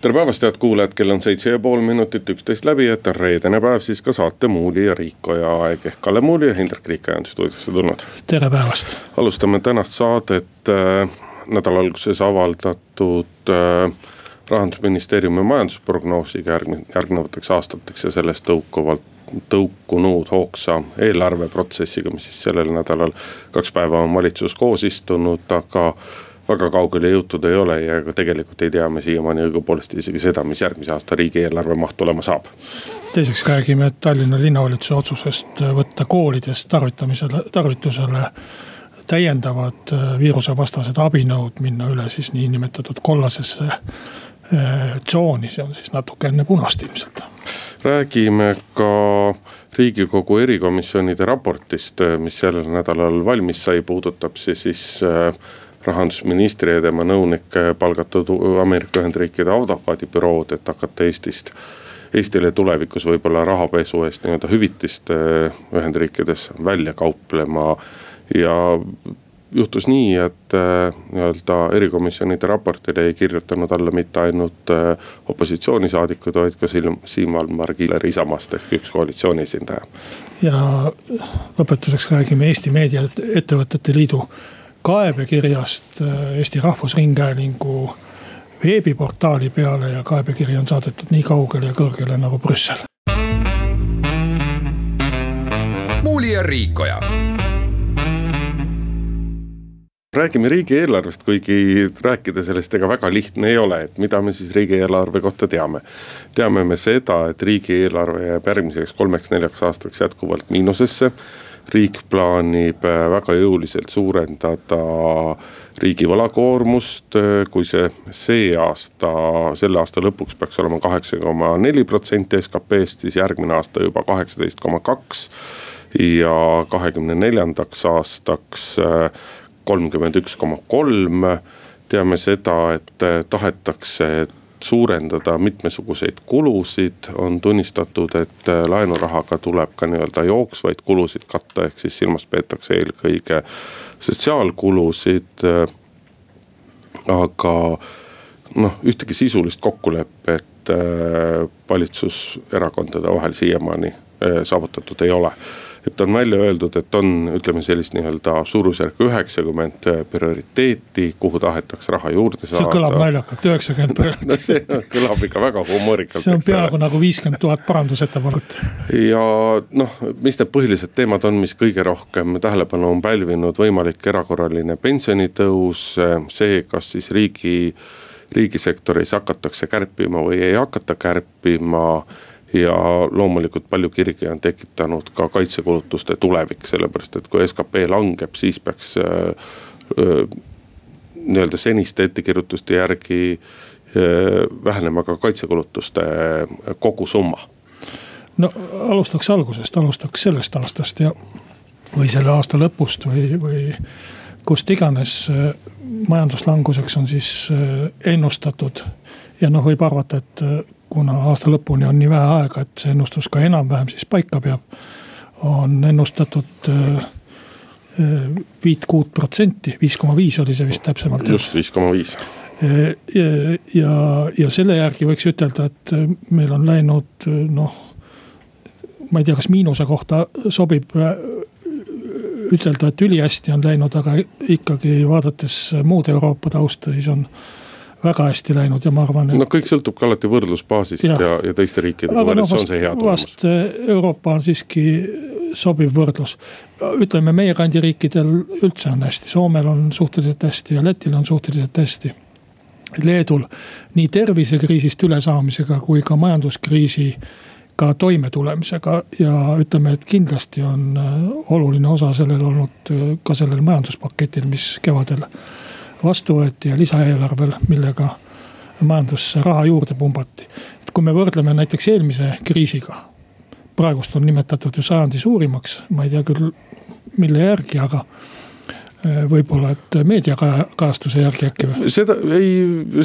tere päevast, head kuulajad, kell on seitse ja pool minutit, üksteist läbi, et on reedene päev, siis ka saate Muuli ja Riikoja aeg ehk Kalle Muuli ja Hindrek Riikoja on stuudiosse tulnud. tere päevast. alustame tänast saadet äh, nädala alguses avaldatud äh, rahandusministeeriumi majandusprognoosiga järgmi-, järgnevateks aastateks ja sellest tõukuvalt tõukunud hoogsa eelarveprotsessiga, mis siis sellel nädalal kaks päeva on valitsus koos istunud, aga väga kaugele jõutud ei ole ja ka tegelikult ei tea me siiamaani õigupoolest isegi seda, mis järgmise aasta riigieelarve maht olema saab. teiseks räägime Tallinna linnavalitsuse otsusest võtta koolides tarvitamisele, tarvitusele täiendavad äh, viirusevastased abinõud, minna üle siis niinimetatud kollasesse äh, tsooni, see on siis natuke enne punast ilmselt. räägime ka riigikogu erikomisjonide raportist, mis sellel nädalal valmis sai, puudutab see siis äh, rahandusministri ja tema nõunike palgatud Ameerika Ühendriikide advokaadibürood, et hakata Eestist. Eestile tulevikus võib-olla rahapesu eest nii-öelda hüvitist Ühendriikides välja kauplema ja juhtus nii, et äh, nii-öelda erikomisjonide raportile ei kirjutanud alla mitte ainult opositsioonisaadikud, vaid ka Siim Valmar Kiiler Isamaast ehk üks koalitsiooni esindaja. ja lõpetuseks räägime Eesti Meediaettevõtete Liidu kaebekirjast äh, Eesti Rahvusringhäälingu veebiportaali peale ja kaebekiri on saadetud nii kaugele ja kõrgele nagu Brüssel. muuli ja Riikoja räägime riigieelarvest, kuigi rääkida sellest ega väga lihtne ei ole, et mida me siis riigieelarve kohta teame. teame me seda, et riigieelarve jääb järgmiseks kolmeks-neljaks aastaks jätkuvalt miinusesse riik plaanib äh, väga jõuliselt suurendada riigi võlakoormust, äh, kui see see aasta, selle aasta lõpuks peaks olema kaheksa koma neli protsenti SKP-st, siis järgmine aasta juba kaheksateist koma kaks. ja kahekümne neljandaks aastaks äh, kolmkümmend üks koma kolm teame seda, et tahetakse suurendada mitmesuguseid kulusid, on tunnistatud, et äh, laenurahaga tuleb ka nii-öelda jooksvaid kulusid katta, ehk siis silmas peetakse eelkõige sotsiaalkulusid. Äh, aga noh, ühtegi sisulist kokkulepet äh, valitsuserakondade vahel siiamaani saavutatud ei ole et on välja öeldud, et on, ütleme sellist nii-öelda suurusjärku üheksakümmend prioriteeti, kuhu tahetakse raha juurde saada. see kõlab naljakalt, üheksakümmend prioriteeti no see kõlab ikka väga humoorikalt. see on peaaegu nagu viiskümmend tuhat parandusettepanekut. ja noh, mis need põhilised teemad on, mis kõige rohkem tähelepanu on pälvinud, võimalik erakorraline pensionitõus, see, kas siis riigi riigisektoris hakatakse kärpima või ei hakata kärpima ja loomulikult palju kirgi on tekitanud ka kaitsekulutuste tulevik, sellepärast et kui skp langeb, siis peaks äh, äh, nii-öelda seniste ettekirjutuste järgi äh, vähenema ka kaitsekulutuste kogusumma. no alustaks algusest, alustaks sellest aastast ja, või selle aasta lõpust või, või kust iganes majanduslanguseks on siis ennustatud. ja noh, võib arvata, et kuna aasta lõpuni on nii vähe aega, et see ennustus ka enam-vähem siis paika peab. on ennustatud äh, äh, viit-kuut protsenti, viis koma viis oli see vist täpsemalt. just, viis koma viis. Äh, ja, ja selle järgi võiks ütelda, et meil on läinud noh, ma ei tea, kas miinuse kohta sobib ütelda, et ülihästi on läinud, aga ikkagi vaadates muud Euroopa tausta, siis on väga hästi läinud ja ma arvan et.... no kõik sõltub ka alati võrdlusbaasist ja, ja, ja teiste riikidega võrreldes no, on see hea tulemus. vast eh, Euroopa on siiski sobiv võrdlus. ütleme meie kandi riikidel üldse on hästi, Soomel on suhteliselt hästi ja Lätil on suhteliselt hästi. Leedul nii tervisekriisist ülesaamisega kui ka majanduskriisi ka toimetulemisega ja ütleme, et kindlasti on eh, oluline osa sellel olnud eh, ka sellel majanduspaketil, mis kevadel vastu võeti ja lisaeelarvel, millega majandusse raha juurde pumbati. et kui me võrdleme näiteks eelmise kriisiga, praegust on nimetatud ju sajandi suurimaks, ma ei tea küll, mille järgi, aga. Võib-olla, et meediakajastuse järgi äkki või? seda ei,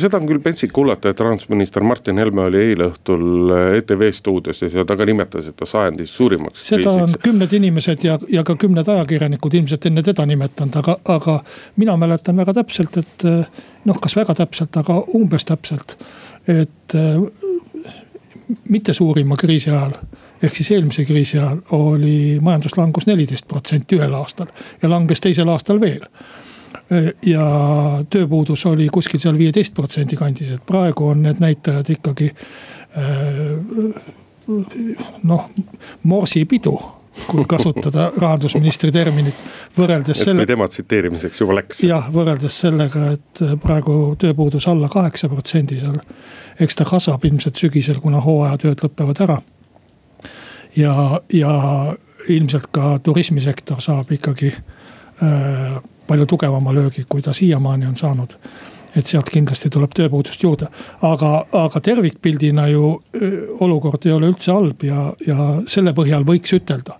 seda on küll pentsik kuulata, et rahandusminister Martin Helme oli eile õhtul ETV stuudios ja seal ta ka nimetas, et ta sajandi suurimaks. seda kriisiks. on kümned inimesed ja, ja ka kümned ajakirjanikud ilmselt enne teda nimetanud, aga, aga mina mäletan väga täpselt, et noh, kas väga täpselt, aga umbes täpselt, et mitte suurima kriisi ajal ehk siis eelmise kriisi ajal oli majanduslangus neliteist protsenti ühel aastal ja langes teisel aastal veel. ja tööpuudus oli kuskil seal viieteist protsendi kandis, et praegu on need näitajad ikkagi noh, morsipidu kui kasutada rahandusministri terminit, võrreldes selle. kui tema tsiteerimiseks juba läks. jah, võrreldes sellega, et praegu tööpuudus alla kaheksa protsendi seal. eks ta kasvab ilmselt sügisel, kuna hooajatööd lõpevad ära ja, ja ilmselt ka turismisektor saab ikkagi äh, palju tugevama löögi, kui ta siiamaani on saanud. et sealt kindlasti tuleb tööpuudust juurde, aga, aga tervikpildina ju äh, olukord ei ole üldse halb ja, ja selle põhjal võiks ütelda.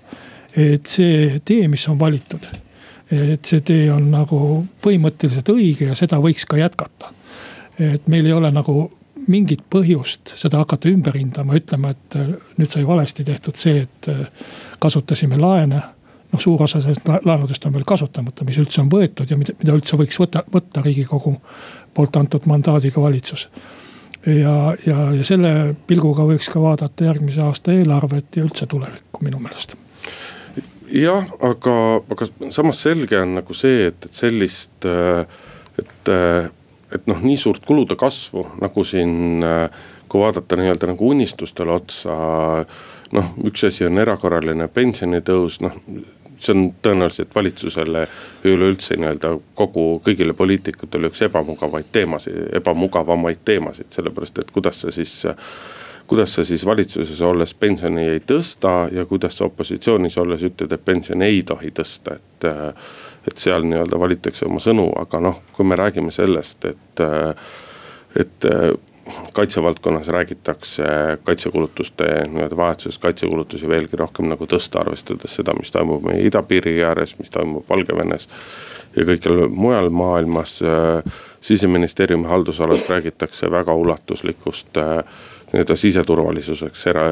et see tee, mis on valitud, et see tee on nagu põhimõtteliselt õige ja seda võiks ka jätkata. et meil ei ole nagu mingit põhjust seda hakata ümber hindama, ütlema, et äh, nüüd sai valesti tehtud see, et äh, kasutasime laene. noh, suur osa sellest laenudest on veel kasutamata, mis üldse on võetud ja mida, mida üldse võiks võtta, võtta riigikogu poolt antud mandaadiga valitsus. ja, ja, ja selle pilguga võiks ka vaadata järgmise aasta eelarvet ja üldse tulevikku minu meelest jah, aga, aga samas selge on nagu see, et, et sellist, äh, et et noh, nii suurt kulude kasvu nagu siin, äh, kui vaadata nii-öelda nagu unistustele otsa. noh, üks asi on erakorraline pensionitõus, noh see on tõenäoliselt valitsusele üleüldse nii-öelda kogu, kõigile poliitikutele üks ebamugavaid teemasid, ebamugavamaid teemasid, sellepärast et kuidas sa siis kuidas sa siis valitsuses olles pensioni ei tõsta ja kuidas sa opositsioonis olles ütled, et pensioni ei tohi tõsta, et et seal nii-öelda valitakse oma sõnu, aga noh, kui me räägime sellest, et, et kaitsevaldkonnas räägitakse kaitsekulutuste nii-öelda vahetuses kaitsekulutusi veelgi rohkem nagu tõsta, arvestades seda, mis toimub meie idapiiri ääres, mis toimub Valgevenes. ja kõikjal mujal maailmas siseministeeriumi haldusalas räägitakse väga ulatuslikust nii-öelda siseturvalisuseks era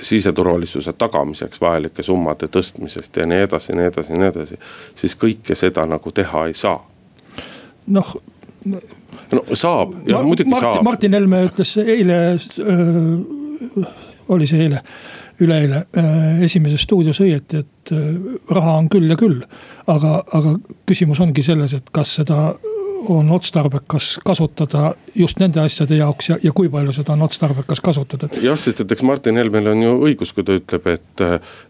siseturvalisuse tagamiseks vajalike summade tõstmisest ja nii edasi, nii edasi, nii edasi. siis kõike seda nagu teha ei saa. noh. no saab, jah muidugi Martin, saab. Martin Helme ütles eile äh,, oli see eile, üleeile äh, Esimeses stuudios õieti, et äh, raha on küll ja küll. aga, aga küsimus ongi selles, et kas seda on otstarbekas kasutada just nende asjade jaoks ja, ja kui palju seda on otstarbekas kasutada? jah, sest et eks Martin Helmel on ju õigus, kui ta ütleb, et,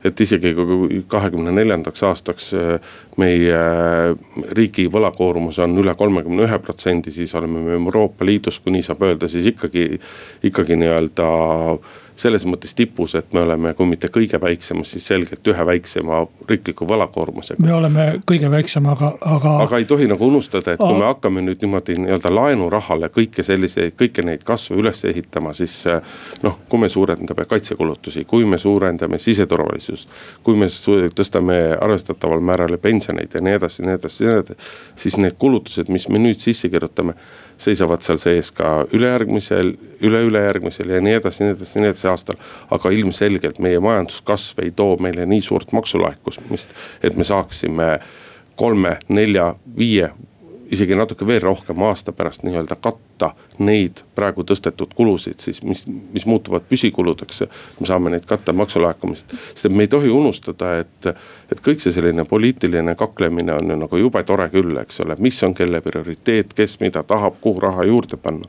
et isegi kui kahekümne neljandaks aastaks äh, meie äh, riigi võlakoormus on üle kolmekümne ühe protsendi, siis oleme me Euroopa Liidus, kui nii saab öelda, siis ikkagi, ikkagi nii-öelda selles mõttes tipus, et me oleme, kui mitte kõige väiksemas, siis selgelt ühe väiksema riikliku võlakoormusega. me oleme kõige väiksem, aga, aga. aga ei tohi nagu unustada, et kui me hakkame nüüd niimoodi nii-öelda laenurahale kõike selliseid, kõiki neid kasve üles ehitama, siis. noh, kui me suurendame kaitsekulutusi, kui me suurendame siseturvalisust, kui me tõstame arvestataval määral pensioneid ja nii edasi, nii edasi, nii edasi. siis need kulutused, mis me nüüd sisse kirjutame seisavad seal sees ka ülejärgmisel, üle-ülejärgmisel ja nii edasi, nii edasi, nii edasi aastal. aga ilmselgelt meie majanduskasv ei too meile nii suurt maksulaekumist, et me saaksime kolme, nelja, viie isegi natuke veel rohkem aasta pärast nii-öelda katta neid praegu tõstetud kulusid, siis mis, mis muutuvad püsikuludeks. me saame neid katta maksulaekumisest, sest me ei tohi unustada, et, et kõik see selline poliitiline kaklemine on ju nagu jube tore küll, eks ole, mis on kelle prioriteet, kes mida tahab, kuhu raha juurde panna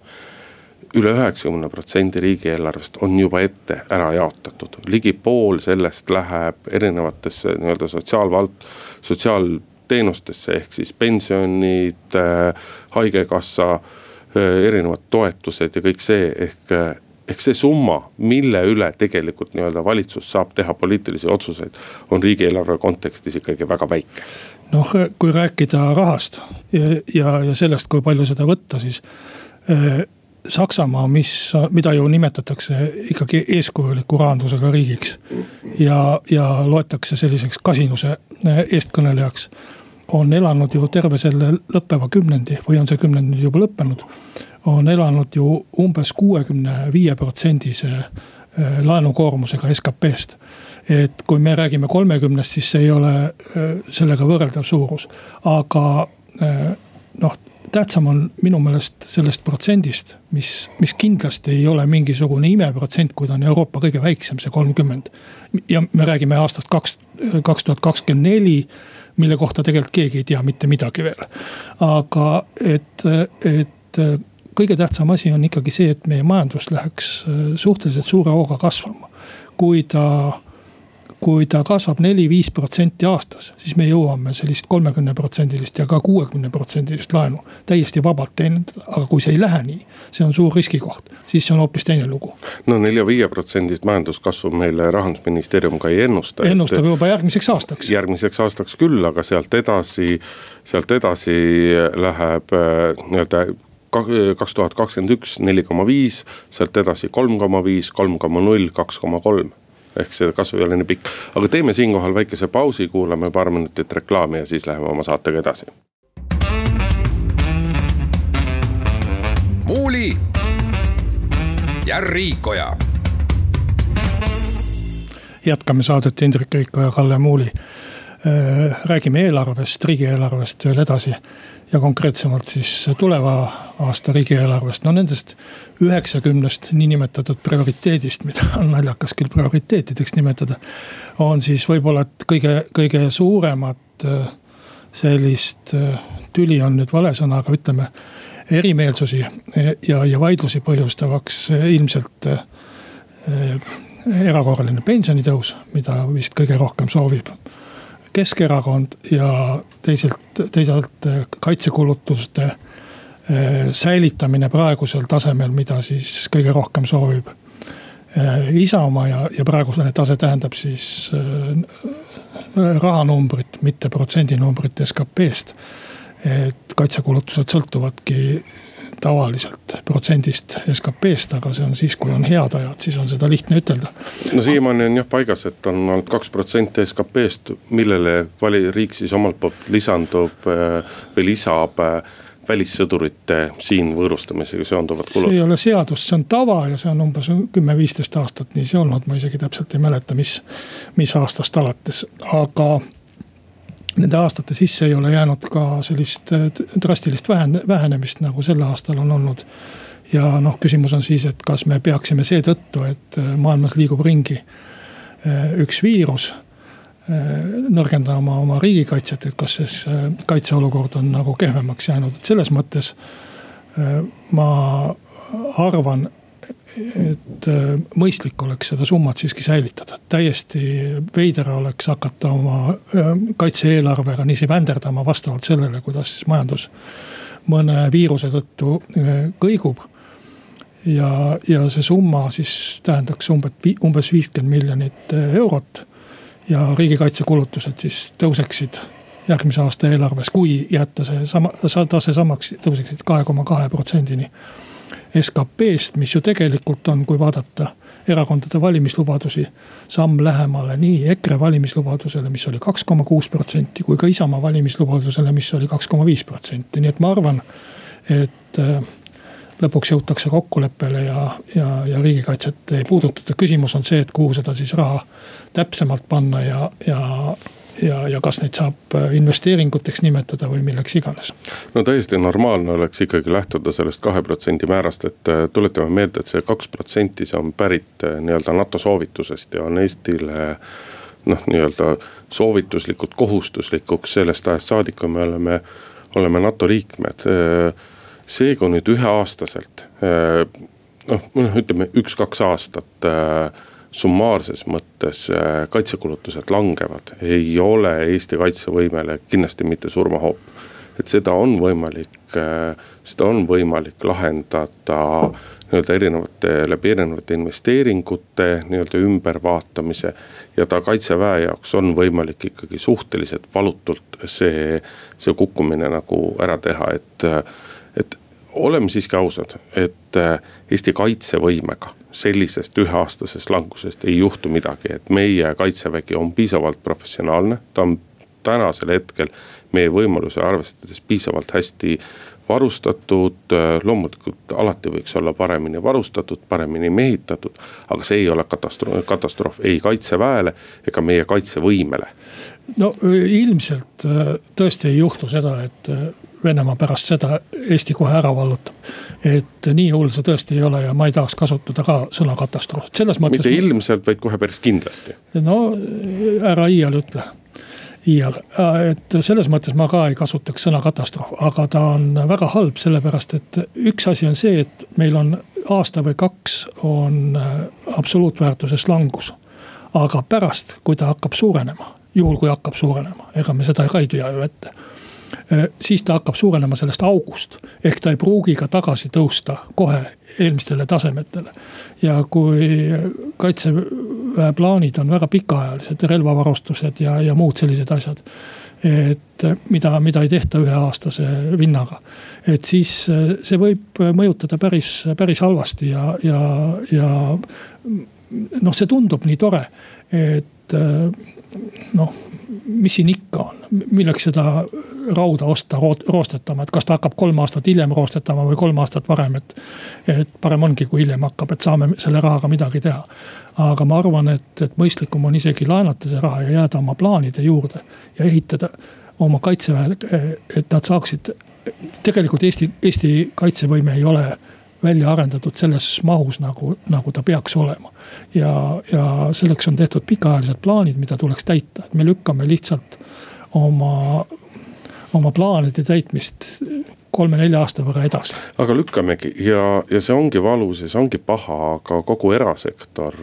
üle üheksakümne protsendi riigieelarvest on juba ette ära jaotatud, ligi pool sellest läheb erinevatesse nii-öelda sotsiaalvald-, sotsiaal teenustesse, ehk siis pensionid, äh, haigekassa, äh, erinevad toetused ja kõik see, ehk äh, ehk see summa, mille üle tegelikult nii-öelda valitsus saab teha poliitilisi otsuseid, on riigieelarve kontekstis ikkagi väga väike. noh, kui rääkida rahast ja, ja, ja sellest, kui palju seda võtta, siis äh, Saksamaa, mis, mida ju nimetatakse ikkagi eeskujuliku rahandusega riigiks. ja, ja loetakse selliseks kasinuse eestkõnelejaks on elanud ju terve selle lõppeva kümnendi või on see kümnend nüüd juba lõppenud. on elanud ju umbes kuuekümne viie protsendise äh, laenukoormusega SKP-st. et kui me räägime kolmekümnest, siis see ei ole äh, sellega võrreldav suurus, aga noh tähtsam on minu meelest sellest protsendist, mis, mis kindlasti ei ole mingisugune imeprotsent, kui ta on Euroopa kõige väiksem, see kolmkümmend. ja me räägime aastast kaks, kaks tuhat kakskümmend neli, mille kohta tegelikult keegi ei tea mitte midagi veel. aga et, et kõige tähtsam asi on ikkagi see, et meie majandus läheks suhteliselt suure hooga kasvama. kui ta kui ta kasvab neli-viis protsenti aastas, siis me jõuame sellist kolmekümne protsendilist ja ka kuuekümne protsendilist laenu täiesti vabalt teenindada. aga kui see ei lähe nii, see on suur riskikoht, siis see on hoopis teine lugu. no nelja-viie protsendist majanduskasvu meile rahandusministeerium ka ei ennusta. ennustab juba järgmiseks aastaks. järgmiseks aastaks küll, aga sealt edasi, sealt edasi läheb äh, nii-öelda kaks tuhat kakskümmend üks neli koma viis, sealt edasi kolm koma viis, kolm koma null, kaks koma kolm ehk see kasv ei ole nii pikk, aga teeme siinkohal väikese pausi, kuulame paar minutit reklaami ja siis läheme oma saatega edasi. muuli ja Riikoja. jätkame saadet Indrek Riiko ja Kalle Muuli. Äh, räägime eelarvest, riigieelarvest veel edasi ja konkreetsemalt siis tuleva aasta riigieelarvest, no nendest üheksakümnest niinimetatud prioriteedist, mida on naljakas küll prioriteetideks nimetada. on siis võib-olla kõige, kõige suuremat äh, sellist äh, tüli on nüüd vale sõna, aga ütleme erimeelsusi ja, ja vaidlusi põhjustavaks ilmselt erakorraline pensionitõus, mida vist kõige rohkem soovib Keskerakond ja teiselt, teisalt kaitsekulutuste äh, säilitamine praegusel tasemel, mida siis kõige rohkem soovib äh, Isamaa ja, ja praegune tase tähendab siis äh, rahanumbrit, mitte protsendinumbrit SKP-st. et kaitsekulutused sõltuvadki tavaliselt protsendist SKP-st, aga see on siis, kui on head ajad, siis on seda lihtne ütelda. no siiamaani on jah paigas, et on olnud kaks protsenti SKP-st, millele vali-, riik siis omalt poolt lisandub äh, või lisab äh, välissõdurite siin võõrustamisega seonduvad kulud. see ei ole seadus, see on tava ja see on umbes kümme-viisteist aastat nii see olnud, ma isegi täpselt ei mäleta, mis, mis aastast alates, aga nende aastate sisse ei ole jäänud ka sellist äh, drastilist vähen-, vähenemist, nagu sel aastal on olnud. ja noh, küsimus on siis, et kas me peaksime seetõttu, et äh, maailmas liigub ringi äh, üks viirus nõrgendama oma riigikaitset, et kas siis kaitseolukord on nagu kehvemaks jäänud, et selles mõttes ma arvan, et äh, mõistlik oleks seda summat siiski säilitada. täiesti veider oleks hakata oma äh, kaitse-eelarvega niiviisi vänderdama vastavalt sellele, kuidas siis majandus mõne viiruse tõttu äh, kõigub. ja, ja see summa siis tähendaks umbes, umbes viiskümmend miljonit eurot. ja riigikaitsekulutused siis tõuseksid järgmise aasta eelarves, kui jätta see sama, tase samaks, tõuseksid kahe koma kahe protsendini SKP-st, mis ju tegelikult on, kui vaadata erakondade valimislubadusi, samm lähemale nii EKRE valimislubadusele, mis oli kaks koma kuus protsenti, kui ka Isamaa valimislubadusele, mis oli kaks koma viis protsenti, nii et ma arvan, et äh, lõpuks jõutakse kokkuleppele ja, ja, ja riigikaitset ei puudutata. küsimus on see, et kuhu seda siis raha täpsemalt panna ja, ja ja, ja kas neid saab äh, investeeringuteks nimetada või milleks iganes. no täiesti normaalne oleks ikkagi lähtuda sellest kahe protsendi määrast, et äh, tuletame meelde, et see kaks protsenti, see on pärit äh, nii-öelda NATO soovitusest ja on Eestile noh, nii-öelda soovituslikult kohustuslikuks sellest ajast saadik, kui me oleme, oleme NATO liikmed. see, kui nüüd üheaastaselt noh, noh ütleme üks-kaks aastat summaarses mõttes äh, kaitsekulutused langevad, ei ole Eesti kaitsevõimele kindlasti mitte surmahoop. et seda on võimalik, äh, seda on võimalik lahendada nii-öelda erinevate, läbi erinevate investeeringute nii-öelda ümbervaatamise. ja ta kaitseväe jaoks on võimalik ikkagi suhteliselt valutult see, see kukkumine nagu ära teha, et, et oleme siiski ausad, et äh, Eesti kaitsevõimega sellisest üheaastasest langusest ei juhtu midagi, et meie kaitsevägi on piisavalt professionaalne, ta on tänasel hetkel meie võimalusi arvestades piisavalt hästi varustatud, loomulikult alati võiks olla paremini varustatud, paremini mehitatud. aga see ei ole katastroof, katastroof ei kaitseväele ega meie kaitsevõimele. no ilmselt tõesti ei juhtu seda, et Venemaa pärast seda Eesti kohe ära vallutab. et nii hull see tõesti ei ole ja ma ei tahaks kasutada ka sõna katastroof, selles mõttes. mitte ilmselt, vaid kohe päris kindlasti. no ära iial ütle, iial, et selles mõttes ma ka ei kasutaks sõna katastroof, aga ta on väga halb, sellepärast et üks asi on see, et meil on aasta või kaks on absoluutväärtuses langus. aga pärast, kui ta hakkab suurenema, juhul kui hakkab suurenema, ega me seda ka ei tea ju ette Äh, siis ta hakkab suurenema sellest august. ehk ta ei pruugi ka tagasi tõusta kohe eelmistele tasemetele. ja kui kaitseväe plaanid on väga pikaajalised, relvavarustused ja, ja muud sellised asjad. et mida, mida ei tehta üheaastase vinnaga. et siis äh, see võib mõjutada päris, päris halvasti ja, ja, ja noh, see tundub nii tore, et äh, noh mis siin ikka on, milleks seda rauda osta roostetama, et kas ta hakkab kolm aastat hiljem roostetama või kolm aastat varem, et. et parem ongi, kui hiljem hakkab, et saame selle rahaga midagi teha. aga ma arvan, et, et mõistlikum on isegi laenata see raha ja jääda oma plaanide juurde ja ehitada oma kaitseväe, et nad saaksid. tegelikult Eesti, Eesti kaitsevõime ei ole välja arendatud selles mahus, nagu, nagu ta peaks olema. ja, ja selleks on tehtud pikaajalised plaanid, mida tuleks täita, et me lükkame lihtsalt oma, oma plaanide täitmist kolme-nelja aasta võrra edasi. aga lükkamegi ja, ja see ongi valus ja see ongi paha, aga kogu erasektor,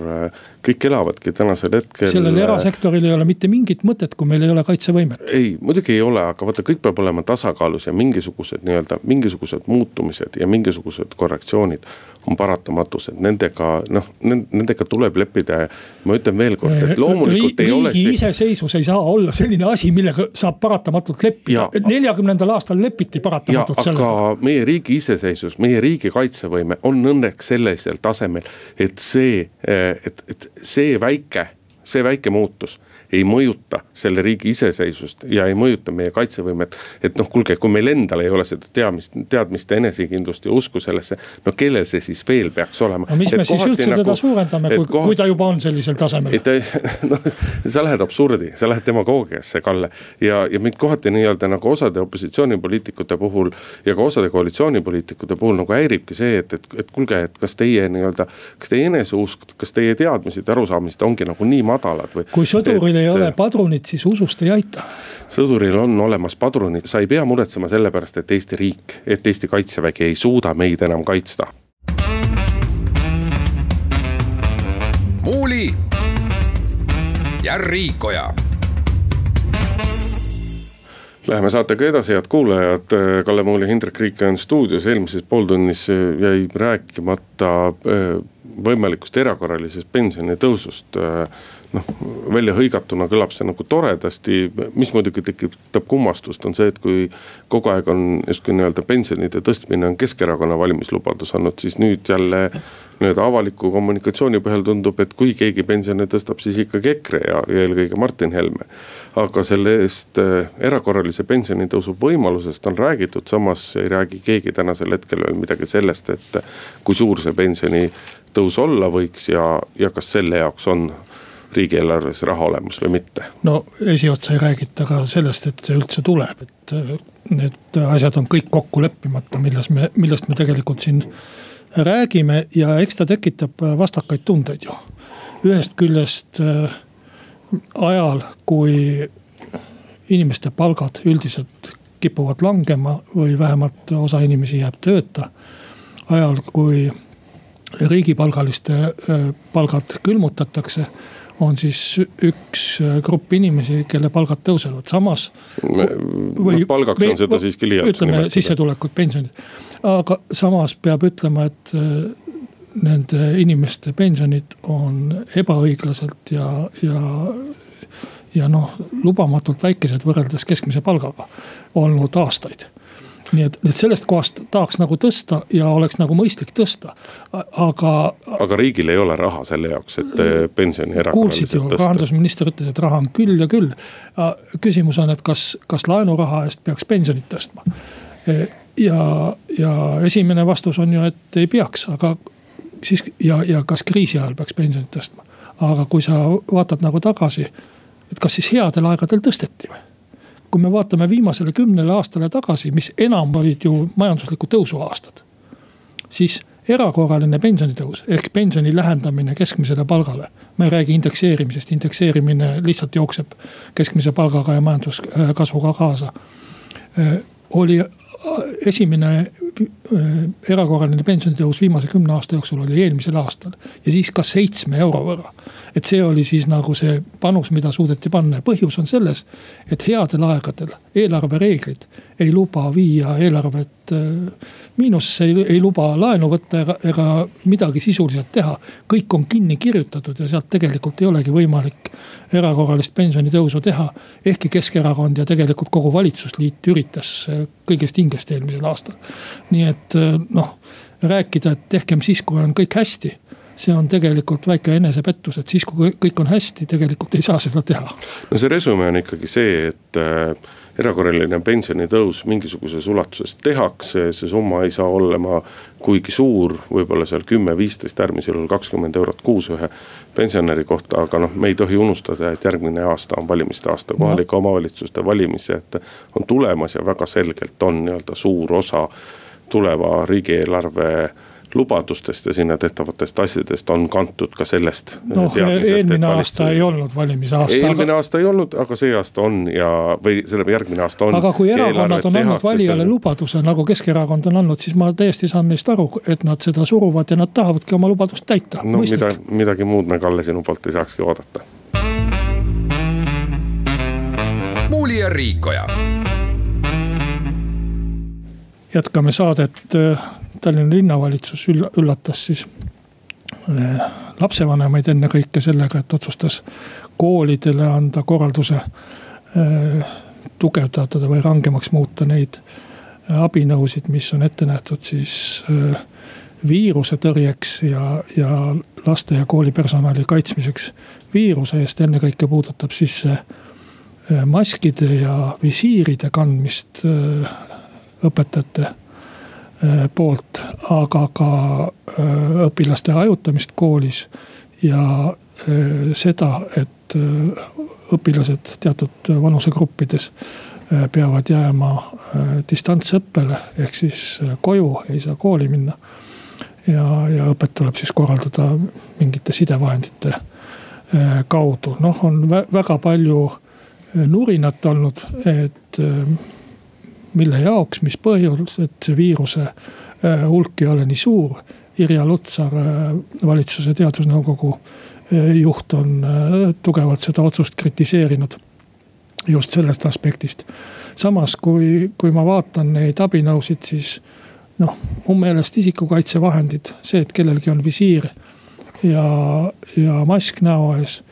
kõik elavadki tänasel hetkel. sellel erasektoril ei ole mitte mingit mõtet, kui meil ei ole kaitsevõimet. ei, muidugi ei ole, aga vaata, kõik peab olema tasakaalus ja mingisugused nii-öelda, mingisugused muutumised ja mingisugused korrektsioonid on paratamatused, nendega noh, nendega tuleb leppida ja ma ütlen veel kord, et loomulikult Riigi, ei ole. riigi iseseisvus ei saa olla selline asi, millega saab paratamatult leppida, neljakümnendal aastal lepiti paratamatult aga meie riigi iseseisvus, meie riigi kaitsevõime on õnneks sellisel tasemel, et see, et, et see väike, see väike muutus ei mõjuta selle riigi iseseisvust ja ei mõjuta meie kaitsevõimet. et noh, kuulge, kui meil endal ei ole seda teadmist, teadmist, enesekindlust ja usku sellesse, no kellel see siis veel peaks olema. no mis et me siis üldse nagu, teda suurendame, kui koht..., kui ta juba on sellisel tasemel? et noh, sa lähed absurdi, sa lähed demagoogiasse, Kalle. ja, ja mind kohati nii-öelda nagu osade opositsioonipoliitikute puhul ja ka osade koalitsioonipoliitikute puhul nagu häiribki see, et, et, et kuulge, et kas teie nii-öelda, kas teie eneseusk, kas teie teadmised ja arusaamised ongi nagu nii madalad või? kui sõduril ei ole padrunit, siis usust ei aita. sõduril on olemas padrunid, sa ei pea muretsema selle pärast, et Eesti riik, et Eesti kaitsevägi ei suuda meid enam kaitsta. muuli ja Riikoja Läheme saatega edasi, head kuulajad, Kalle Muuli, Hindrek Riik on stuudios, eelmises pooltunnis jäi rääkimata eh, võimalikust erakorralisest pensionitõusust noh, välja hõigatuna kõlab see nagu toredasti, mis muidugi tekitab kummastust, on see, et kui kogu aeg on justkui nii-öelda pensionide tõstmine on Keskerakonna valimislubadus olnud, siis nüüd jälle nii-öelda avaliku kommunikatsiooni põhjal tundub, et kui keegi pensione tõstab, siis ikkagi EKRE ja, ja eelkõige Martin Helme. aga sellest äh, erakorralise pensionitõusu võimalusest on räägitud, samas ei räägi keegi tänasel hetkel veel midagi sellest, et kui suur see pensionitõus olla võiks ja, ja kas selle jaoks on riigieelarves raha olemas või mitte? no esiotsa ei räägita ka sellest, et see üldse tuleb, et need asjad on kõik kokku leppimata, milles me, millest me tegelikult siin räägime ja eks ta tekitab vastakaid tundeid ju. ühest küljest äh, ajal, kui inimeste palgad üldiselt kipuvad langema või vähemalt osa inimesi jääb tööta. ajal, kui riigipalgaliste äh, palgad külmutatakse on siis üks äh, grupp inimesi, kelle palgad tõusevad, samas. või no, palgaks on seda siiski liialt. ütleme sissetulekud, pensionid, aga samas peab ütlema, et äh, nende inimeste pensionid on ebaõiglaselt ja, ja ja noh, lubamatult väikesed võrreldes keskmise palgaga olnud aastaid nii et, et sellest kohast tahaks nagu tõsta ja oleks nagu mõistlik tõsta, aga. aga riigil ei ole raha selle jaoks, et äh, pensioni erakorraliselt tõsta. kuulsid ju, rahandusminister ütles, et raha on küll ja küll. küsimus on, et kas, kas laenuraha eest peaks pensionit tõstma. E, ja, ja esimene vastus on ju, et ei peaks, aga siis ja, ja kas kriisi ajal peaks pensionit tõstma. aga kui sa vaatad nagu tagasi, et kas siis headel aegadel tõsteti või? Kui me vaatame viimasele kümnele aastale tagasi, mis enam olid ju majandusliku tõusu aastad. siis erakorraline pensionitõus ehk pensioni lähendamine keskmisele palgale. ma ei räägi indekseerimisest, indekseerimine lihtsalt jookseb keskmise palgaga ja majanduskasvuga kaasa. oli esimene äh, erakorraline pensionitõus viimase kümne aasta jooksul oli eelmisel aastal ja siis ka seitsme euro võrra. et see oli siis nagu see panus, mida suudeti panna ja põhjus on selles, et headel aegadel eelarvereeglid ei luba viia eelarvet äh, miinusse, ei luba laenu võtta ega, ega midagi sisuliselt teha. kõik on kinni kirjutatud ja sealt tegelikult ei olegi võimalik erakorralist pensionitõusu teha. ehkki Keskerakond ja tegelikult kogu valitsusliit üritas äh, kõigest hingest eelmisel aastal. nii et äh, noh, rääkida, et tehkem siis, kui on kõik hästi see on tegelikult väike enesepettus, et siis, kui kõik on hästi, tegelikult ei saa seda teha. no see resümee on ikkagi see, et erakorraline pensionitõus mingisuguses ulatuses tehakse, see summa ei saa olema kuigi suur, võib-olla seal kümme, viisteist, äärmisel juhul kakskümmend eurot kuus ühe pensionäri kohta, aga noh, me ei tohi unustada, et järgmine aasta on valimiste aasta, kohalike omavalitsuste valimised on tulemas ja väga selgelt on nii-öelda suur osa tuleva riigieelarve lubadustest ja sinna tehtavatest asjadest on kantud ka sellest. noh, eelmine aasta ei olnud valimise aasta. eelmine aga... aasta ei olnud, aga see aasta on ja, või selle järgmine aasta on. aga kui erakonnad on andnud valijale selle... lubaduse, nagu Keskerakond on andnud, siis ma täiesti saan neist aru, et nad seda suruvad ja nad tahavadki oma lubadust täita. no Mõistlik. mida, midagi muud me, Kalle, sinu poolt ei saakski oodata. muuli ja Riikoja jätkame saadet Tallinna linnavalitsus üllatas siis eh, lapsevanemaid ennekõike sellega, et otsustas koolidele anda korralduse eh, tugevdada või rangemaks muuta neid eh, abinõusid, mis on ette nähtud siis viiruse tõrjeks ja, ja laste ja koolipersonali kaitsmiseks viiruse eest. ennekõike puudutab siis maskide ja visiiride kandmist õpetajate Äh, poolt, aga ka äh, õpilaste hajutamist koolis ja äh, seda, et õpilased teatud vanusegruppides peavad jääma distantsõppele ehk siis koju, ei saa kooli minna. ja, ja õpet tuleb siis korraldada mingite sidevahendite kaudu, noh, on väga palju nurinat olnud, et mille jaoks, mis põhjus, et see viiruse äh, hulk ei ole nii suur. Irja Lutsar, äh, valitsuse teadusnõukogu äh, juht on tugevalt seda otsust kritiseerinud. just sellest aspektist. samas, kui, kui ma vaatan neid abinõusid, siis noh, mu meelest isikukaitsevahendid, see, et kellelgi on visiir ja, ja mask näo ees.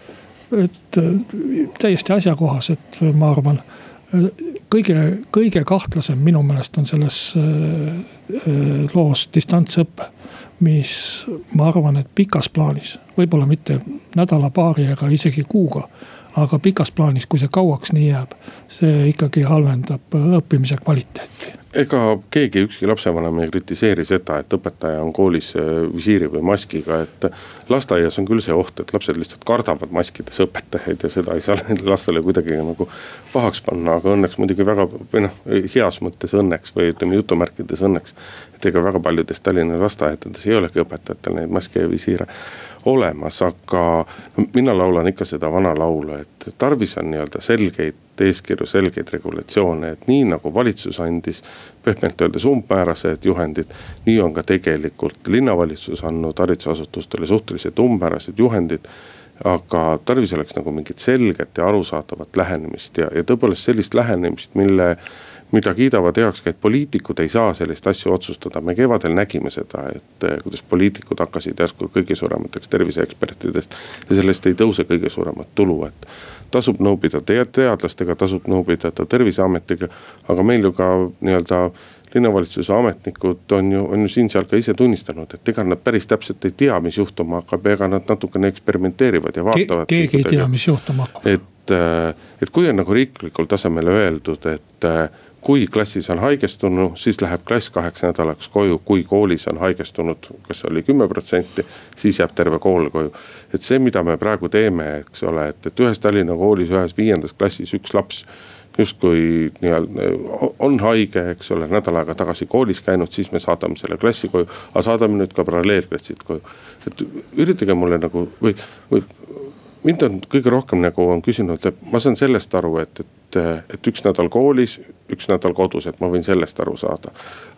et täiesti asjakohased, ma arvan kõige, kõige kahtlasem minu meelest on selles äh, äh, loos distantsõpe. mis ma arvan, et pikas plaanis, võib-olla mitte nädala-paari ega isegi kuuga aga pikas plaanis, kui see kauaks nii jääb, see ikkagi halvendab õppimise kvaliteeti ega keegi, ükski lapsevanem ei kritiseeri seda, et õpetaja on koolis äh, visiiri või maskiga, et. lasteaias on küll see oht, et lapsed lihtsalt kardavad maskides õpetajaid ja seda ei saa lastele kuidagi nagu pahaks panna, aga õnneks muidugi väga või noh, heas mõttes õnneks või ütleme jutumärkides õnneks. et ega väga paljudes Tallinna lasteaedades ei olegi õpetajatel neid maske ja visiire olemas, aga mina laulan ikka seda vana laulu, et tarvis on nii-öelda selgeid eeskirju, selgeid regulatsioone, et nii nagu valitsus andis pehmelt öeldes umbmäärased juhendid. nii on ka tegelikult linnavalitsus andnud haridusasutustele suhteliselt umbmäärased juhendid aga tarvis oleks nagu mingit selget ja arusaadavat lähenemist ja, ja tõepoolest sellist lähenemist, mille mida kiidavad heaks ka, et poliitikud ei saa sellist asja otsustada. me kevadel nägime seda, et eh, kuidas poliitikud hakkasid järsku kõige suuremateks terviseekspertidest. ja sellest ei tõuse kõige suuremat tulu, et tasub nõu pidada teadlastega, tasub nõu pidada terviseametiga. aga meil ju ka nii-öelda linnavalitsuse ametnikud on ju, on ju siin-seal ka ise tunnistanud, et ega nad päris täpselt ei tea, mis juhtuma hakkab, ega nad natukene eksperimenteerivad ja vaatavad Ke. keegi ei tea, mis juhtuma hakkab. et, äh, et kui on nagu riiklikul tasemel öeldud, et äh, kui klassis on haigestunu, siis läheb klass kaheks nädalaks koju, kui koolis on haigestunud, kas oli kümme protsenti, siis jääb terve kool koju. et see, mida me praegu teeme, eks ole, et, et ühes Tallinna koolis, ühes viiendas klassis üks laps justkui nii-öelda on haige, eks ole, nädal aega tagasi koolis käinud, siis me saadame selle klassi koju. aga saadame nüüd ka paralleelklassid koju. et üritage mulle nagu või, või mind on kõige rohkem nagu on küsinud, et ma saan sellest aru, et, et, et üks nädal koolis, üks nädal kodus, et ma võin sellest aru saada.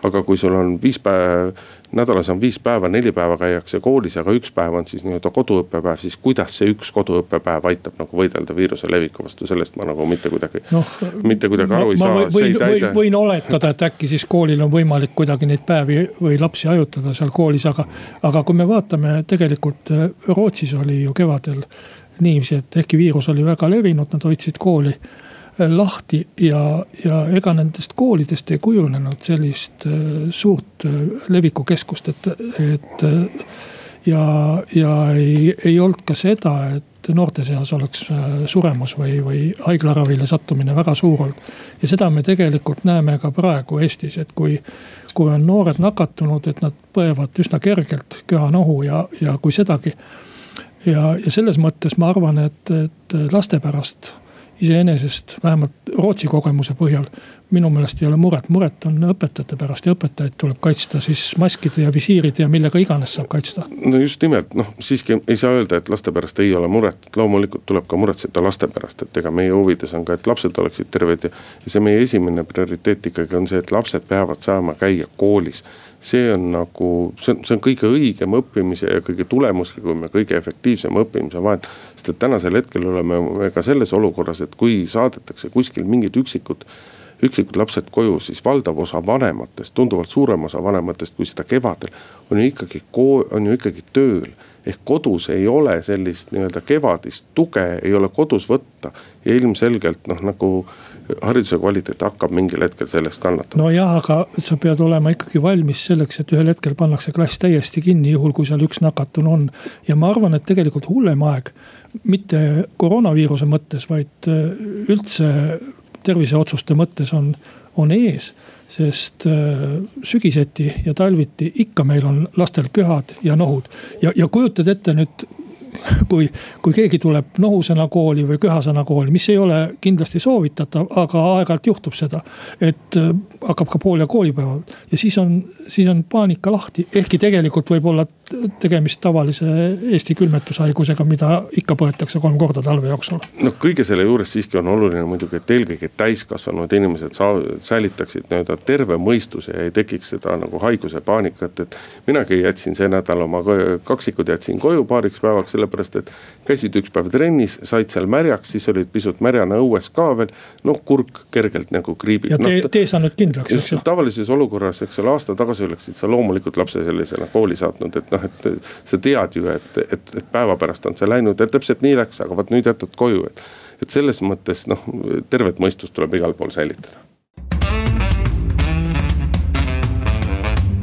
aga kui sul on viis päeva, nädalas on viis päeva, neli päeva käiakse koolis, aga üks päev on siis nii-öelda koduõppepäev, siis kuidas see üks koduõppepäev aitab nagu võidelda viiruse leviku vastu, sellest ma nagu mitte kuidagi no,, mitte kuidagi aru ei saa. võin, võin, võin oletada, et äkki siis koolil on võimalik kuidagi neid päevi või lapsi hajutada seal koolis, aga, aga kui me vaatame tegelikult Rootsis oli ju kevadel niiviisi, et ehkki viirus oli väga levinud, nad hoidsid kooli äh, lahti ja, ja ega nendest koolidest ei kujunenud sellist äh, suurt äh, levikukeskust, et, et. ja, ja ei, ei olnud ka seda, et noorte seas oleks suremus või, või haiglaravile sattumine väga suur olnud. ja seda me tegelikult näeme ka praegu Eestis, et kui, kui on noored nakatunud, et nad põevad üsna kergelt köha-nohu ja, ja kui sedagi ja, ja selles mõttes ma arvan, et, et laste pärast iseenesest, vähemalt Rootsi kogemuse põhjal, minu meelest ei ole muret, muret on õpetajate pärast ja õpetajaid tuleb kaitsta siis maskide ja visiiride ja millega iganes saab kaitsta. no just nimelt, noh siiski ei saa öelda, et laste pärast ei ole muret, loomulikult tuleb ka muretseda laste pärast, et ega meie huvides on ka, et lapsed oleksid terved ja. ja see meie esimene prioriteet ikkagi on see, et lapsed peavad saama käia koolis see on nagu, see on, see on kõige õigem õppimise ja kõige tulemuslikum ja kõige efektiivsem õppimise vahend. sest et tänasel hetkel oleme me ka selles olukorras, et kui saadetakse kuskil mingid üksikud üksikud lapsed koju, siis valdav osa vanematest, tunduvalt suurem osa vanematest kui seda kevadel. on ju ikkagi, on ju ikkagi tööl ehk kodus ei ole sellist nii-öelda kevadist tuge, ei ole kodus võtta ja ilmselgelt noh, nagu hariduse kvaliteet hakkab mingil hetkel sellest kannatama. nojah, aga sa pead olema ikkagi valmis selleks, et ühel hetkel pannakse klass täiesti kinni, juhul kui seal üks nakatunu on. ja ma arvan, et tegelikult hullem aeg, mitte koroonaviiruse mõttes, vaid äh, üldse terviseotsuste mõttes on, on ees. sest äh, sügiseti ja talviti ikka meil on lastel köhad ja nohud ja, ja kujutad ette nüüd kui, kui keegi tuleb nohusena kooli või köhasena kooli, mis ei ole kindlasti soovitatav, aga aeg-ajalt juhtub seda. et äh, hakkab ka pool ja koolipäeval ja siis on, siis on paanika lahti, ehkki tegelikult võib olla tegemist tavalise Eesti külmetushaigusega, mida ikka põetakse kolm korda talve jooksul. noh, kõige selle juures siiski on oluline muidugi, et eelkõige täiskasvanud inimesed säilitaksid nii-öelda terve mõistuse ja ei tekiks seda nagu haiguse paanikat, et. minagi jätsin see nädal oma kaksikud jätsin koju paariks päevaks, sellepärast et käisid üks päev trennis, said seal märjaks, siis olid pisut märjana õues ka veel. noh, kurk kergelt nagu kriibib. ja tee no,, tee sa nüüd kindlaks, eks ju. tavalises olukorras, eks ole, aasta tagasi oleksid sa loomulikult lapse sellisena kooli saatnud, et noh, et sa tead ju, et, et, et päeva pärast on see läinud ja täpselt nii läks, aga vot nüüd jätad koju, et. et selles mõttes noh, tervet mõistust tuleb igal pool säilitada.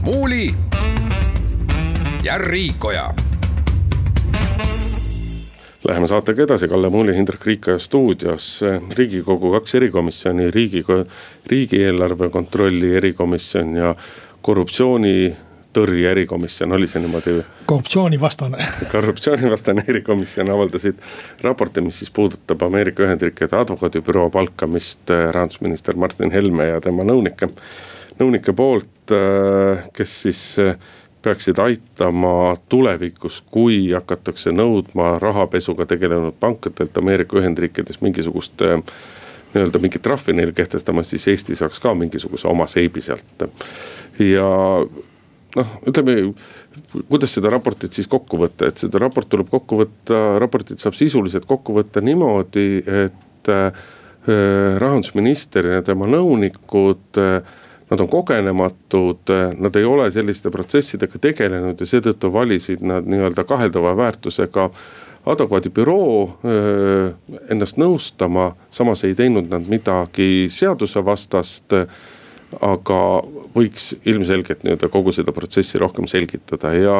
muuli ja Riikoja Läheme saatega edasi, Kalle Muuli, Hindrek Riikoja stuudios. riigikogu kaks erikomisjoni, riigikogu, riigieelarve kontrolli erikomisjon ja korruptsiooni tõrje erikomisjon, oli see niimoodi? korruptsioonivastane. korruptsioonivastane erikomisjon avaldasid raporti, mis siis puudutab Ameerika Ühendriikide advokaadibüroo palkamist äh, rahandusminister Martin Helme ja tema nõunike, nõunike poolt, äh, kes siis peaksid aitama tulevikus, kui hakatakse nõudma rahapesuga tegelenud pankadelt Ameerika Ühendriikides mingisugust nii-öelda mingit trahvi neile kehtestama, siis Eesti saaks ka mingisuguse oma seibi sealt. ja noh, ütleme, kuidas seda raportit siis kokku võtta, et seda raport tuleb kokku võtta, raportit saab sisuliselt kokku võtta niimoodi, et äh, rahandusminister ja tema nõunikud äh, nad on kogenematud, nad ei ole selliste protsessidega tegelenud ja seetõttu valisid nad nii-öelda kaheldava väärtusega advokaadibüroo äh, ennast nõustama, samas ei teinud nad midagi seadusevastast aga võiks ilmselgelt nii-öelda kogu seda protsessi rohkem selgitada. Ja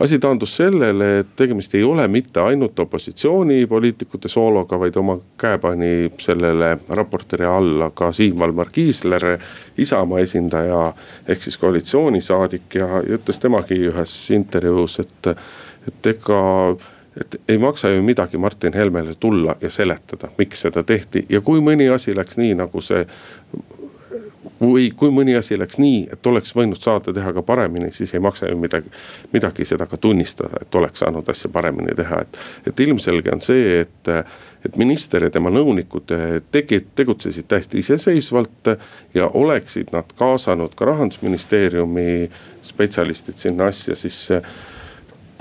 asi taandus sellele, et tegemist ei ole mitte ainult opositsioonipoliitikute soologa, vaid oma käe pani sellele raportile alla ka Siim Valmar Kiisler, Isamaa esindaja ehk siis koalitsioonisaadik ja ütles temagi ühes intervjuus, et, et ega et ei maksa ju midagi Martin Helmele tulla ja seletada, miks seda tehti. Ja kui mõni asi läks nii, nagu see või kui mõni asi läks nii, et oleks võinud saada teha ka paremini, siis ei maksa ju midagi, midagi seda ka tunnistada, et oleks saanud asja paremini teha, et. et ilmselge on see, et, et minister ja tema nõunikud tegi, tegutsesid täiesti iseseisvalt ja oleksid nad kaasanud ka rahandusministeeriumi spetsialistid sinna asja, siis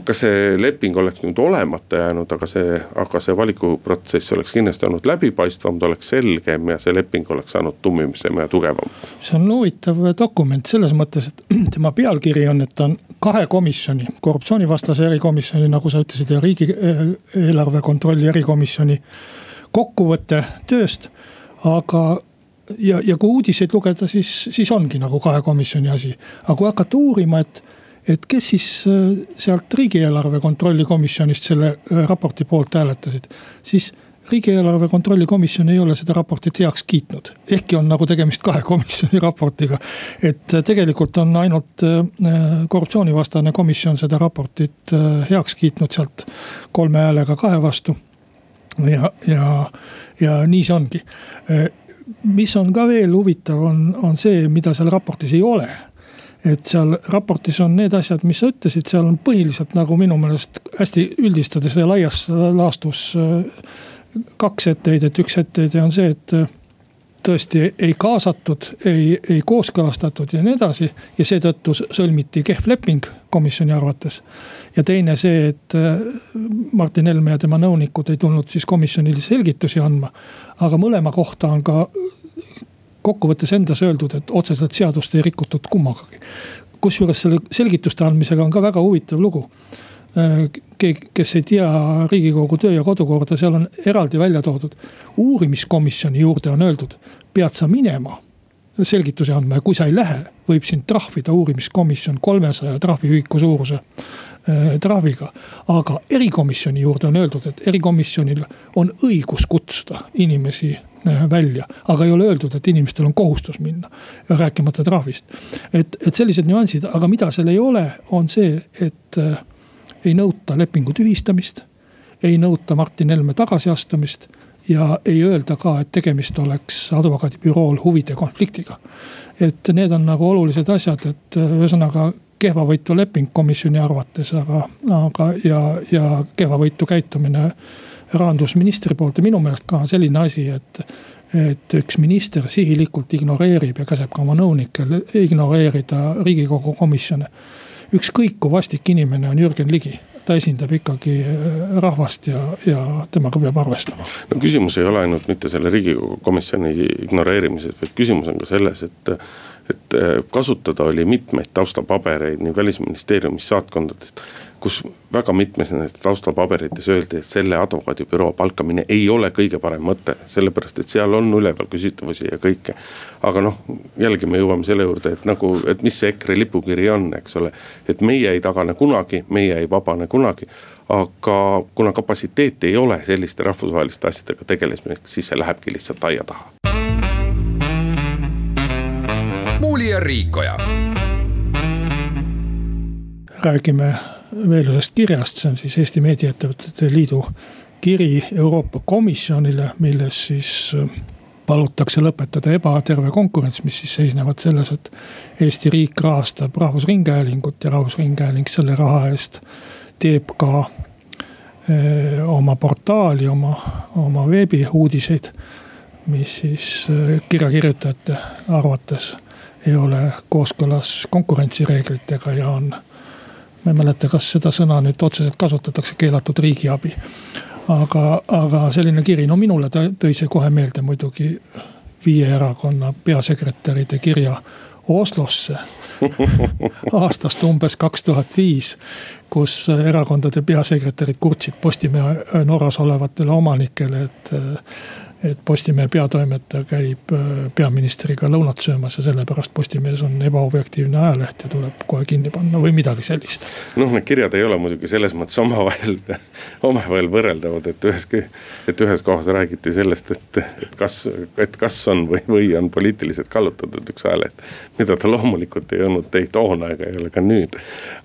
kas see leping oleks nüüd olemata jäänud, aga see, aga see valikuprotsess oleks kindlasti olnud läbipaistvam, ta oleks selgem ja see leping oleks saanud tummisem ja tugevam. see on huvitav dokument selles mõttes, et tema pealkiri on, et ta on kahe komisjoni, korruptsioonivastase erikomisjoni, nagu sa ütlesid, ja riigieelarve kontrolli erikomisjoni kokkuvõte tööst. aga ja, ja kui uudiseid lugeda, siis, siis ongi nagu kahe komisjoni asi, aga kui hakata uurima, et et kes siis äh, sealt riigieelarve kontrolli komisjonist selle äh, raporti poolt hääletasid, siis riigieelarve kontrolli komisjon ei ole seda raportit heaks kiitnud, ehkki on nagu tegemist kahe komisjoni raportiga. et äh, tegelikult on ainult korruptsioonivastane komisjon seda raportit heaks kiitnud sealt kolme häälega kahe vastu. ja, ja, ja nii see ongi. mis on ka veel huvitav, on, on see, mida seal raportis ei ole et seal raportis on need asjad, mis sa ütlesid, seal on põhiliselt nagu minu meelest hästi üldistades ja laias laastus äh, kaks etteheidet, üks etteheide on see, et äh, tõesti ei kaasatud, ei, ei kooskõlastatud ja nii edasi. ja seetõttu sõlmiti kehv leping komisjoni arvates. ja teine see, et äh, Martin Helme ja tema nõunikud ei tulnud siis komisjonile selgitusi andma. aga mõlema kohta on ka kokkuvõttes endas öeldud, et otseselt seadust ei rikutud kummagagi. kusjuures selle selgituste andmisega on ka väga huvitav lugu. keegi, kes ei tea riigikogu töö ja kodukorda, seal on eraldi välja toodud. uurimiskomisjoni juurde on öeldud, pead sa minema selgitusi andma ja kui sa ei lähe, võib sind trahvida uurimiskomisjon kolmesaja trahviühiku suuruse äh, trahviga. aga erikomisjoni juurde on öeldud, et erikomisjonil on õigus kutsuda inimesi Äh, välja, aga ei ole öeldud, et inimestel on kohustus minna, rääkimata trahvist. et, et sellised nüansid, aga mida seal ei ole, on see, et äh, ei nõuta lepingu tühistamist. ei nõuta Martin Helme tagasiastumist ja ei öelda ka, et tegemist oleks advokaadibürool huvide konfliktiga. et need on nagu olulised asjad, et äh, ühesõnaga kehvavõitu leping komisjoni arvates, aga, aga ja, ja kehvavõitu käitumine rahandusministri poolt ja minu meelest ka selline asi, et. et üks minister sihilikult ignoreerib ja käseb ka oma nõunikel ignoreerida riigikogu komisjone. ükskõik kui vastik inimene on Jürgen Ligi ta esindab ikkagi äh, rahvast ja, ja temaga peab arvestama. no küsimus ei ole ainult mitte selle riigikogu komisjoni ignoreerimises, vaid küsimus on ka selles, et et äh, kasutada oli mitmeid taustapabereid nii välisministeeriumis, saatkondadest. Kus väga mitmes nendes taustapaberites öeldi, et selle advokaadibüroo palkamine ei ole kõige parem mõte, sellepärast et seal on üleval küsitavusi ja kõike. aga noh, jällegi me jõuame selle juurde, et nagu, et mis see EKRE lipukiri on, eks ole. et meie ei tagane kunagi, meie ei vabane kunagi aga kuna kapatsiteeti ei ole selliste rahvusvaheliste asjadega tegelemiseks, siis see lähebki lihtsalt aia taha Muuli ja Riikoja. räägime veel ühest kirjast, see on siis Eesti Meediaettevõtete Liidu kiri Euroopa Komisjonile, milles siis äh, palutakse lõpetada ebaterve konkurents, mis siis seisnevad selles, et Eesti riik rahastab Rahvusringhäälingut ja Rahvusringhääling selle raha eest teeb ka öö, äh, oma portaali, oma, oma veebiuudiseid. mis siis äh, kirjakirjutajate arvates ei ole kooskõlas konkurentsireeglitega ja on. Ma ei mäleta, kas seda sõna nüüd otseselt kasutatakse, keelatud riigiabi. aga, aga selline kiri, no minule tõi see kohe meelde muidugi viie erakonna peasekretäride kirja Oslosse aastast umbes kaks tuhat viis, kus erakondade peasekretärid kurtsid Postimehe Norras olevatele omanikele, et et Postimehe peatoimetaja käib äh, peaministriga lõunat söömas ja sellepärast Postimees on ebaobjektiivne ajaleht ja tuleb kohe kinni panna või midagi sellist. noh, need kirjad ei ole muidugi selles mõttes omavahel, omavahel võrreldavad, et ühes, et ühes kohas räägiti sellest, et, et kas, et kas on või, või on poliitiliselt kallutatud üks ajaleht. mida ta loomulikult ei olnud ei toona ega ei ole ka nüüd.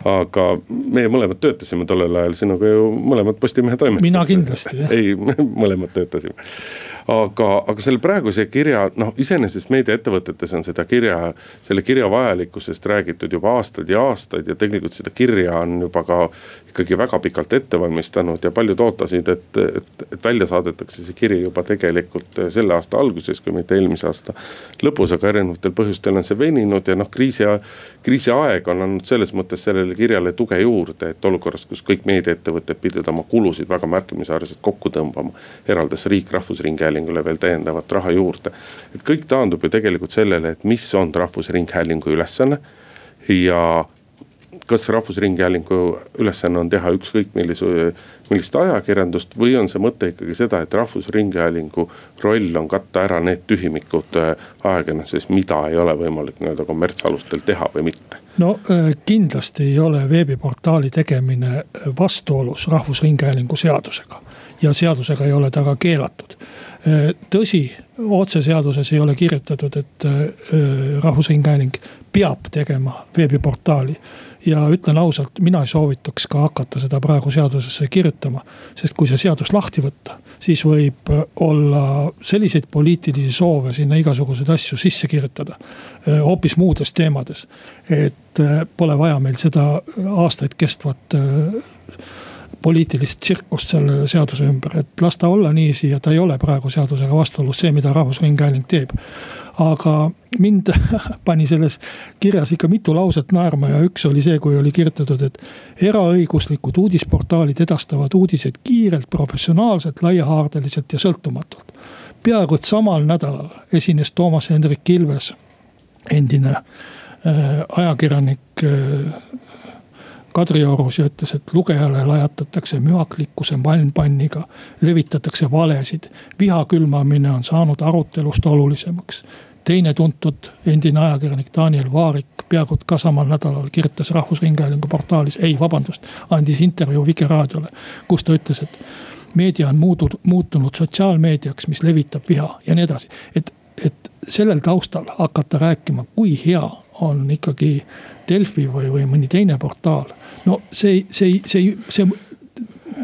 aga meie mõlemad töötasime tollel ajal sinuga ju mõlemad Postimehe toimetuses. mina kindlasti, jah. ei, mõlemad töötasime aga, aga selle praeguse kirja, noh iseenesest meediaettevõtetes on seda kirja, selle kirja vajalikkusest räägitud juba aastaid ja aastaid ja tegelikult seda kirja on juba ka ikkagi väga pikalt ette valmistanud ja paljud ootasid, et, et, et välja saadetakse see kiri juba tegelikult selle aasta alguses, kui mitte eelmise aasta lõpus, aga erinevatel põhjustel on see veninud ja noh, kriisi, kriisiaeg on andnud selles mõttes sellele kirjale tuge juurde, et olukorras, kus kõik meediaettevõtted pidid oma kulusid väga märkimisväärselt kokku tõmbama, eraldas riik Rahvusringhäälingu Rahvusringhäälingule veel täiendavat raha juurde. et kõik taandub ju tegelikult sellele, et mis on Rahvusringhäälingu ülesanne ja kas Rahvusringhäälingu ülesanne on teha ükskõik millise, millist ajakirjandust või on see mõte ikkagi seda, et Rahvusringhäälingu roll on katta ära need tühimikud äh, ajakirjanduses, mida ei ole võimalik nii-öelda kommertsalustel teha või mitte? no äh, kindlasti ei ole veebiportaali tegemine vastuolus Rahvusringhäälingu seadusega ja seadusega ei ole ta ka keelatud Äh, tõsi, otseseaduses ei ole kirjutatud, et äh, Rahvusringhääling peab tegema veebiportaali. ja ütlen ausalt, mina ei soovitaks ka hakata seda praegu seadusesse kirjutama. sest kui see seadus lahti võtta, siis võib olla selliseid poliitilisi soove sinna igasuguseid asju sisse kirjutada. Äh, hoopis muudes teemades, et pole vaja meil seda aastaid kestvat poliitilist tsirkust selle seaduse ümber, et las ta olla niiviisi ja ta ei ole praegu seadusega vastuolus, see, mida Rahvusringhääling teeb. aga mind pani selles kirjas ikka mitu lauset naerma ja üks oli see, kui oli kirjutatud, et eraõiguslikud uudisportaalid edastavad uudiseid kiirelt, professionaalselt, laiahaardeliselt ja sõltumatult. peaaegu et samal nädalal esines Toomas Hendrik Ilves, endine äh, ajakirjanik äh, Kadriorus ja ütles, et lugejale lajatatakse mühaklikkuse malmpanniga, levitatakse valesid. viha külmamine on saanud arutelust olulisemaks. teine tuntud endine ajakirjanik Daniel Vaarik peaaegu ka samal nädalal kirjutas Rahvusringhäälingu portaalis, ei vabandust, andis intervjuu Vikerraadiole, kus ta ütles, et meedia on muutud, muutunud sotsiaalmeediaks, mis levitab viha ja nii edasi. et sellel taustal hakata rääkima, kui hea on ikkagi Delfi või, või mõni teine portaal. no see, see, see, see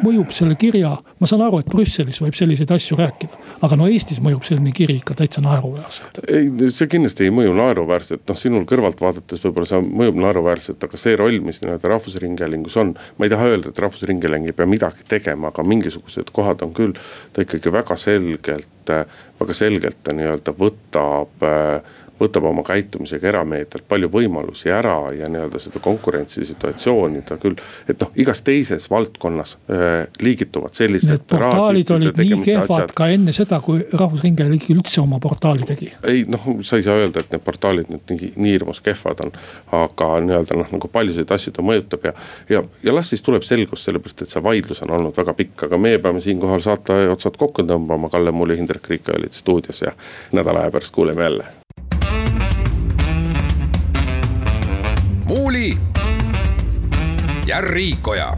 mõjub selle kirja, ma saan aru, et Brüsselis võib selliseid asju rääkida. Aga no Eestis mõjub selline kiri ikka täitsa naeruväärselt. ei, see kindlasti ei mõju naeruväärselt, noh sinul kõrvalt vaadates võib-olla see mõjub naeruväärselt, aga see roll, mis nii-öelda Rahvusringhäälingus on. ma ei taha öelda, et Rahvusringhääling ei pea midagi tegema, aga mingisugused kohad on küll, ta ikkagi väga selgelt, väga selgelt ta nii-öelda võtab äh, võtab oma käitumisega erameedialt palju võimalusi ära ja nii-öelda seda konkurentsisituatsiooni ta küll. et noh, igas teises valdkonnas äh, liigituvad sellised. Need portaalid olid nii kehvad asjad. ka enne seda, kui Rahvusringhääling üldse oma portaali tegi. ei noh, sa ei saa öelda, et need portaalid nüüd nii, nii hirmus kehvad on. aga nii-öelda noh, nagu paljusid asju ta mõjutab ja, ja, ja las siis tuleb selgus, sellepärast et see vaidlus on olnud väga pikk, aga meie peame siinkohal saate otsad kokku tõmbama. Kalle Muuli, Hindrek Riik olid stuudios ja nädala aja pärast kuuleme jälle Muuli ja Riikoja